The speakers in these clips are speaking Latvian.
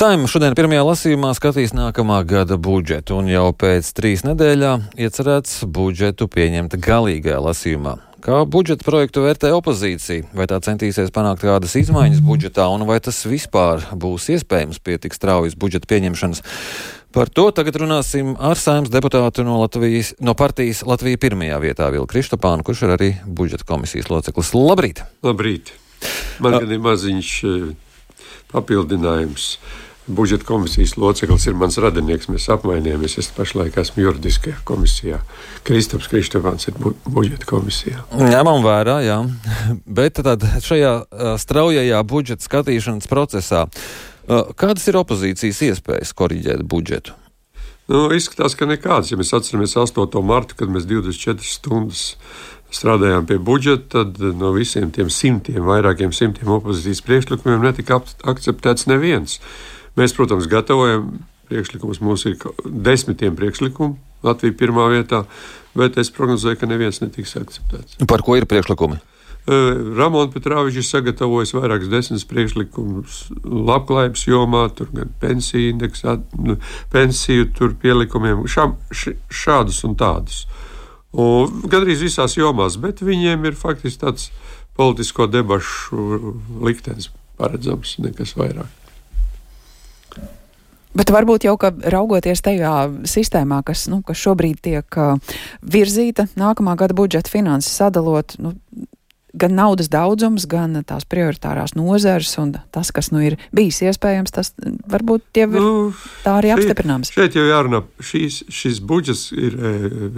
Saima šodien pirmajā lasījumā skatīs nākamā gada budžetu, un jau pēc trīs nedēļām iecerēts budžetu pieņemt galīgajā lasījumā. Kā budžeta projektu vērtē opozīcija? Vai tā centīsies panākt kādas izmaiņas budžetā, un vai tas vispār būs iespējams pie tik straujas budžeta pieņemšanas? Par to tagad runāsim ar saimnes deputātu no, Latvijas, no partijas Latvija pirmajā vietā Vilu Kristopānu, kurš ir arī budžeta komisijas loceklis. Labrīt! Labrīt! Man gan ir maziņš papildinājums. Budžeta komisijas loceklis ir mans radinieks. Mēs apmainījāmies. Es pašlaik esmu juridiskajā komisijā. Kristaps Kristofāns ir bu budžeta komisijā. Ņemam vērā, jā. Bet tad šajā straujajā budžeta skatīšanas procesā, kādas ir opozīcijas iespējas koriģēt budžetu? Nu, izskatās, ka nekādas. Ja mēs atceramies 8. martu, kad mēs 24 stundas strādājām pie budžeta, tad no visiem tiem simtiem, vairākiem simtiem opozīcijas priekšlikumiem netika akceptēts neviens. Mēs, protams, gatavojam priekšlikumus. Mums ir desmitiem priekšlikumu, Latvija pirmā vietā, bet es prognozēju, ka neviens netiks akceptēts. Par ko ir priekšlikumi? Ramons Petrāvičs ir sagatavojis vairākus desmit priekšlikumus labklājības jomā, tur gan pensiju indeksā, nu, pensiju pielikumiem, šā, šādus un tādus. Gan arī visās jomās, bet viņiem ir faktiski tāds politisko debašu liktenis paredzams, nekas vairāk. Bet varbūt jau raugoties tajā sistēmā, kas, nu, kas šobrīd tiek uh, virzīta nākamā gada budžeta finanses sadalot, nu, gan naudas daudzums, gan tās prioritārās nozares un tas, kas nu ir bijis iespējams, tas varbūt jau ir nu, tā arī apstiprināms. Šeit jau jārunā, šīs, šis budžets ir e,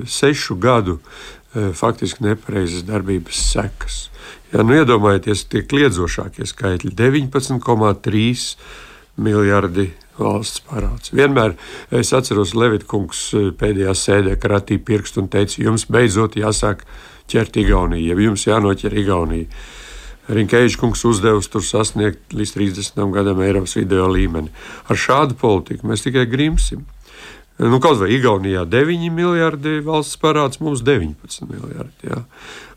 sešu gadu e, faktiski nepareizas darbības sekas. Ja, nu, iedomājieties, tie kliedzošākie skaitļi - 19,3 miljardi valsts parāds. Vienmēr es atceros Levitkungs e, pēdējā sēdē, kad ratīja pirkstu un teica, jums beidzot jāsāk ķert Igauniju, ja jums jānoķer Igaunija. Rinkēģis kungs uzdevusi tur sasniegt līdz 30 gadam Eiropas video līmeni. Ar šādu politiku mēs tikai grimsim. Nu, kaut vai Igaunijā 9 miljardi valsts parāds, mums 19 miljardi. Jā.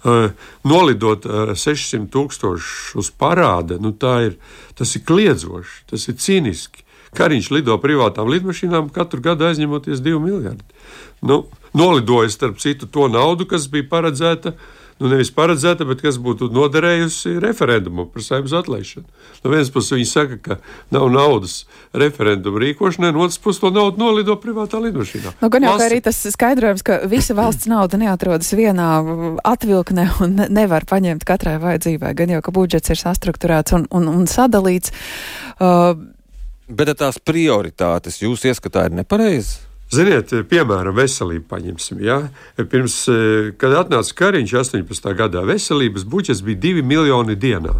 Uh, nolidot uh, 600 tūkstošus uz parāda, nu, ir, tas ir kliedzoši, tas ir cīniski. Kariņš lido privātām lidmašīnām, katru gadu aizņemoties 2 miljardi. Nu, nolidoja starp citu to naudu, kas bija paredzēta. Nu, nevis paredzēta, bet kas būtu noderējusi referendumam par saimnes atlaišanu. No vienas puses viņi saka, ka nav naudas referendumu rīkošanai, no otras puses to naudu nolido privātā lidmašīnā. Nu, gan jau arī tas skaidrojums, ka visa valsts nauda neatrodas vienā atvilknē un nevar paņemt katrai vajadzībai. Gan jau, ka budžets ir sastrukturēts un, un, un sadalīts. Uh, bet tās prioritātes jūs ieskatā ir nepareizas? Ziniet, piemēram, veselību paņemsim. Ja? Pirms, eh, kad atnāca Kariņš 18. gadā, veselības budžets bija 2 miljoni dienā.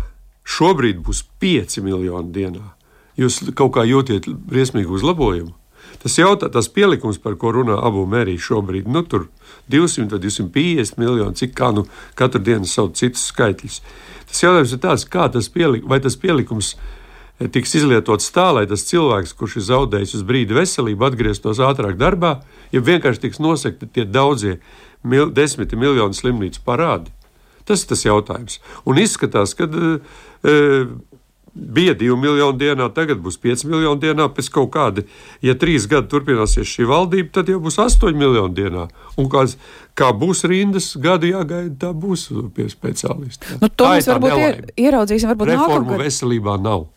Šobrīd būs 5 miljoni dienā. Jūs kaut kā jūtiet briesmīgu uzlabojumu. Tas jautā, tas pielikums, par ko runā abu mērī šobrīd, nu tur 200 vai 250 miljoni, cik kā nu katru dienu sauc citus skaitļus. Tas jautājums ir tāds, kā tas pielikums, vai tas pielikums ir tiks izlietots tā, lai tas cilvēks, kurš ir zaudējis uz brīdi veselību, atgrieztos ātrāk darbā, ja vienkārši tiks nosekti tie daudzie mil, desmiti miljoni slimnīcu parādi. Tas ir tas jautājums. Un izskatās, ka e, bija 2 miljoni dienā, tagad būs 5 miljoni dienā. Pēc kaut kāda, ja trīs gadi turpināsies šī valdība, tad jau būs 8 miljoni dienā. Un kāds, kā būs rindas, gadi jāgaida, tā būs pie speciālistiem. Nu, to mēs varbūt ieraudzīsim. Varbūt Reformu nākamgad. veselībā nav.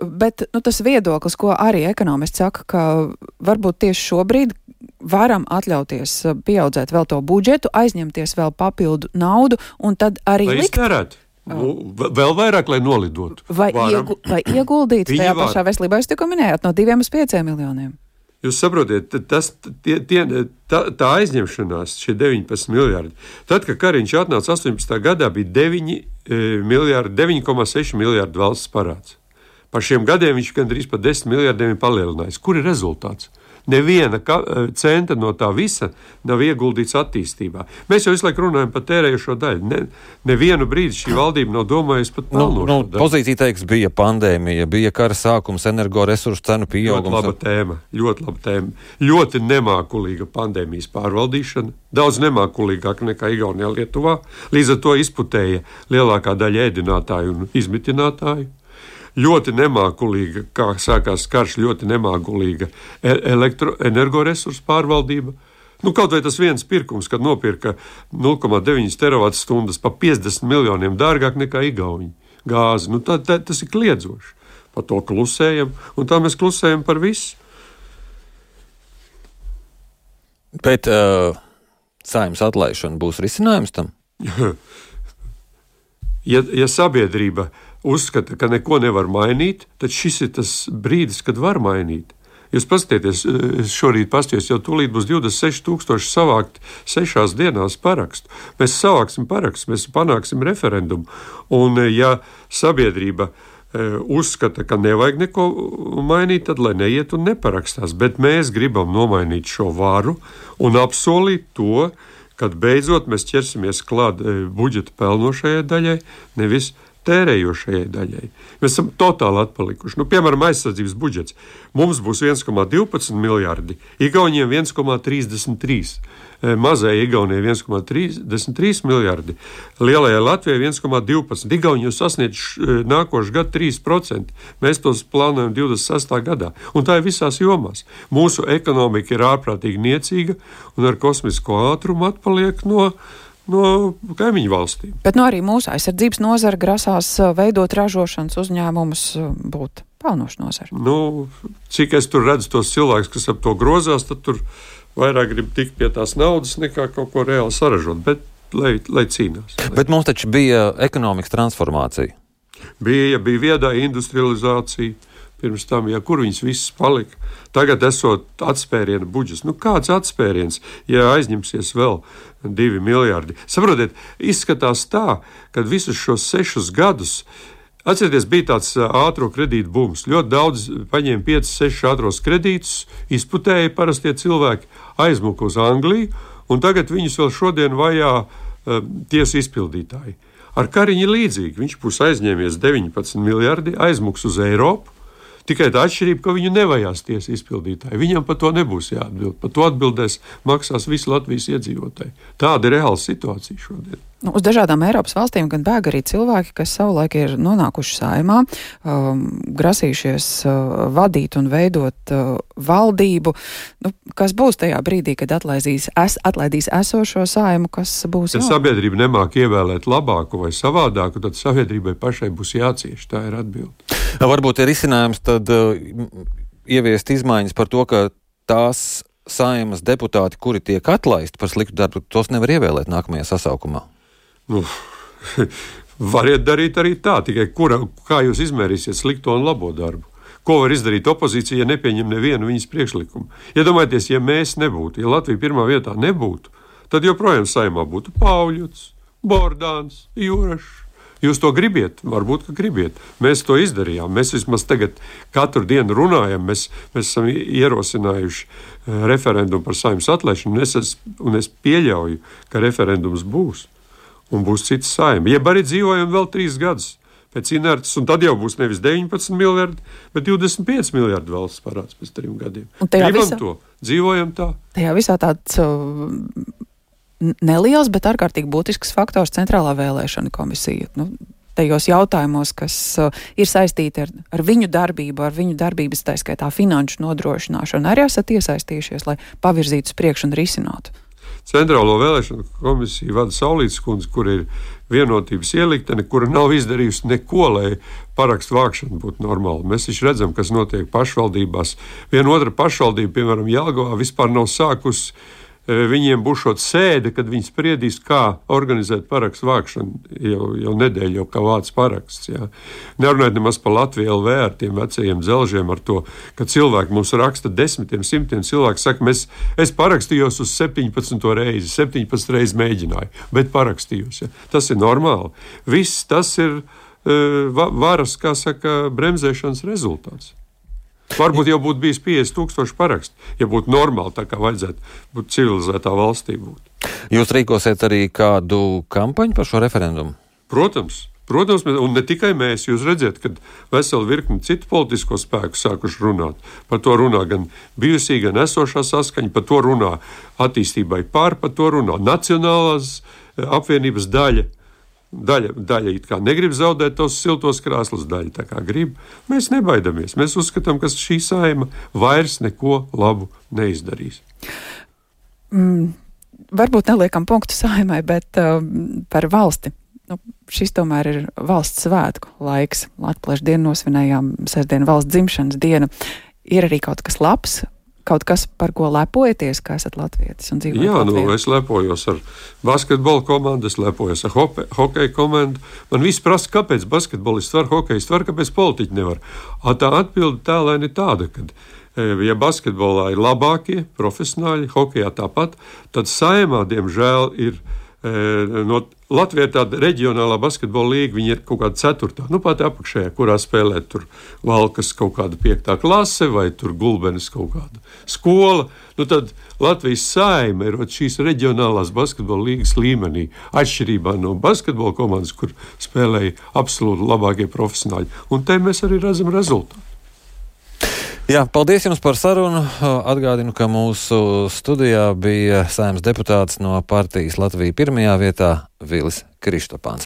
Bet nu, tas viedoklis, ko arī ekonomisti saka, ka varbūt tieši šobrīd varam atļauties uh, pieaudzēt vēl to budžetu, aizņemties vēl papildu naudu un tad arī lai likt. Iztērēt. Nu, vēl vairāk, lai nolidotu. Vai, iegu, vai ieguldīt tajā var. pašā veselībā, jūs tikko minējāt, no diviem uz pieciem miljoniem? Jūs saprotiet, tas, tie, tie, tā, tā aizņemšanās, šie 19 miljardi. Tad, kad Kariņš atnāca 18. gadā, bija 9 e, miljardi, 9,6 miljardi valsts parāds. Par šiem gadiem viņš gandrīz par 10 miljardiem ir palielinājis. Kur ir rezultāts? Neviena eh, centa no tā visa nav ieguldīts attīstībā. Mēs jau visu laiku runājam par tērējušo daļu. Ne, nevienu brīdi šī valdība nav domājusi par to. Nu, nu, pozīcija teiks, bija pandēmija, bija kara sākums, energoresursu cenu pieaugums. Ļoti laba tēma, ļoti laba tēma. Ļoti nemākulīga pandēmijas pārvaldīšana. Daudz nemākulīgāk nekā Igaunijā, Lietuvā. Līdz ar to izputēja lielākā daļa ēdinātāju un izmitinātāju. Ļoti nemākulīga, kā sākās karš, ļoti nemākulīga e- elektroenergoresursu pārvaldība. Nu, kaut vai tas viens pirkums, kad nopirka 0,9 terawatt-stundas par 50 miljoniem dārgāk nekā Igauni gāzi, nu, tā, tā, tas ir kliedzoši. Par to klusējam, un tā mēs klusējam par visu. Bet uh, saimnes atlaišana būs risinājums tam? ja, ja sabiedrība uzskata, ka neko nevar mainīt, tad šis ir tas brīdis, kad var mainīt. Jūs paskatieties, es šorīt paskatījos, jau tūlīt būs 26,000 savākt sešās dienās parakstu. Mēs savāksim parakstu, mēs panāksim referendumu. Un, ja sabiedrība e, uzskata, ka nevajag neko mainīt, tad lai neiet un neparakstās. Bet mēs gribam nomainīt šo varu un apsolīt to, kad beidzot mēs ķersimies klāt budžeta pelnošajai daļai, nevis tērējošajai daļai. Mēs esam totāli atpalikuši. Nu, piemēram, aizsardzības budžets. Mums būs 1,12 miljardi, Igauniem 1,33. Eh, mazajai Igaunijai 1,33 miljardi, lielajai Latvijai 1,12. Igauni jau sasniedz eh, nākošais gads 3%. Mēs tos plānojam 26. gadā. Un tā ir visās jomās. Mūsu ekonomika ir ārprātīgi niecīga un ar kosmisko ātrumu atpaliek no no kaimiņu valstīm. Bet nu, arī mūsu aizsardzības nozara grasās uh, veidot ražošanas uzņēmumus uh, būt pelnošu nozara. Nu, cik es tur redzu tos cilvēkus, kas ap to grozās, tad tur vairāk grib tikt pie tās naudas nekā kaut ko reāli saražot. Bet, lai, lai cīnās. Lai. Bet mums taču bija ekonomikas transformācija. Bija, bija viedā industrializācija pirms tam, ja kur viņas visas palika. Tagad esot atspēriena budžets. Nu, kāds atspēriens, ja aizņemsies vēl divi miljardi? Saprotiet, izskatās tā, ka visus šos sešus gadus. Atcerieties, bija tāds ātrā kredīta bums. Ļoti daudz paņēma 5, 6 ātros kredītus, izputēja parastie cilvēki, aizmuka uz Angliju, un tagad viņus vēl šodien vajā tiesu izpildītāji. Ar Kariņu līdzīgi. Viņš būs aizņēmies 19 miljardi, aizmuks uz Eiropu, Tikai tā atšķirība, ka viņu nevajās tiesas izpildītāji. Viņam par to nebūs jāatbild. Par to atbildēs maksās visi Latvijas iedzīvotāji. Tāda ir reāla situācija šodien. Nu, uz dažādām Eiropas valstīm gan bēg arī cilvēki, kas savulaik ir nonākuši saimā, um, grasījušies uh, vadīt un veidot uh, valdību. Nu, kas būs tajā brīdī, kad atlaidīs, es, atlaidīs esošo saimu, kas būs? Ja sabiedrība nemāk ievēlēt labāku vai savādāku, tad sabiedrībai pašai būs jācieš. Tā ir atbilde. Varbūt ir risinājums tad uh, ieviest izmaiņas par to, ka tās saimas deputāti, kuri tiek atlaisti par sliktu darbu, tos nevar ievēlēt nākamajā sasaukumā. Nu, variet darīt arī tā, tikai kura, kā jūs izmērīsiet slikto un labo darbu. Ko var izdarīt opozīcija, ja nepieņem nevienu viņas priekšlikumu? Iedomājieties, ja mēs nebūtu, ja Latvija pirmā vietā nebūtu, tad joprojām saimā būtu Pauļuts, Bordāns, Jūrašs. Jūs to gribiet, varbūt, gribiet. Mēs to izdarījām. Mēs vismaz tagad katru dienu runājam, mēs, mēs esam ierosinājuši eh, referendumu par saimnes atlaišanu, un es, un es pieļauju, ka referendums būs un būs cits saimnieks. Jeb arī dzīvojam vēl trīs gadus pēc inerces, un tad jau būs nevis 19 miljardi, bet 25 miljardi valsts parāds pēc trim gadiem. Gribam visā, to, dzīvojam tā. Tajā visā tāds uh, neliels, bet ārkārtīgi būtisks faktors centrālā vēlēšana komisija. Nu, tajos jautājumos, kas uh, ir saistīti ar, ar viņu darbību, ar viņu darbības, tā skaitā finanšu nodrošināšanu, arī esat iesaistījušies, lai pavirzītu uz priekšu un risinātu. Centrālo vēlēšanu komisiju vada Saulītas kundze, kur ir vienotības ieliktene, kura nav izdarījusi neko, lai parakstu vākšana būtu normāla. Mēs taču redzam, kas notiek pašvaldībās. Viena otra pašvaldība, piemēram, Jālgavā, vispār nav sākusi viņiem būs šāda sēde, kad viņi spriedīs, kā organizēt parakstu vākšanu jau, jau nedēļu, jau kā vāc paraksts. Jā. Nerunājot nemaz par Latviju LV ar tiem vecajiem dzelžiem, ar to, ka cilvēki mums raksta desmitiem, simtiem cilvēku, saka, mēs, es parakstījos uz 17. reizi, 17 reizes mēģināju, bet parakstījos. Jā. Tas ir normāli. Viss tas ir uh, varas, kā saka, bremzēšanas rezultāts. Varbūt jau būtu bijis 50,000 parakstu, ja būtu normāli, tā kā vajadzētu būt civilizētā valstī. Būt. Jūs rīkosiet arī kādu kampaņu par šo referendumu? Protams. Protams, un ne tikai mēs, jūs redzat, ka vesela virkne citu politisko spēku sākuši runāt. Par to runā gan bijusī, gan esošā saskaņa, par to runā attīstībai pār, par to runā Nacionālās eh, apvienības daļa Daļa, daļa it kā negrib zaudēt tos siltos krāslus, daļa tā kā grib. Mēs nebaidamies. Mēs uzskatām, ka šī saima vairs neko labu neizdarīs. Mm, varbūt neliekam punktu saimai, bet uh, par valsti. Nu, šis tomēr ir valsts svētku laiks. Latvijas dienu nosvinējām sestdienu valsts dzimšanas dienu. Ir arī kaut kas labs, kaut kas, par ko lepojaties, kā esat latvietis un dzīvojat? Jā, nu, es lepojos ar basketbola komandu, es lepojos ar hope, hokeja komandu. Man viss prasa, kāpēc basketbolists var, hokejs var, kāpēc politiķi nevar. A, tā atbilde tēlēni ir tāda, ka, e, ja basketbolā ir labākie profesionāļi, hokejā tāpat, tad saimā, diemžēl, ir no Latvijā ir tāda reģionālā basketbola līnija, viņa ir kaut kāda ceturtā, nu pat apakšējā, kurā spēlē tur valkas kaut kāda piektā klase vai tur gulbenes kaut kāda skola. Nu tad Latvijas saima ir šīs reģionālās basketbola līnijas līmenī, atšķirībā no basketbola komandas, kur spēlēja absolūti labākie profesionāļi. Un te mēs arī redzam rezultātu. Jā, paldies jums par sarunu. Atgādinu, ka mūsu studijā bija saimnes deputāts no partijas Latvija pirmajā vietā Vilis Kristopāns.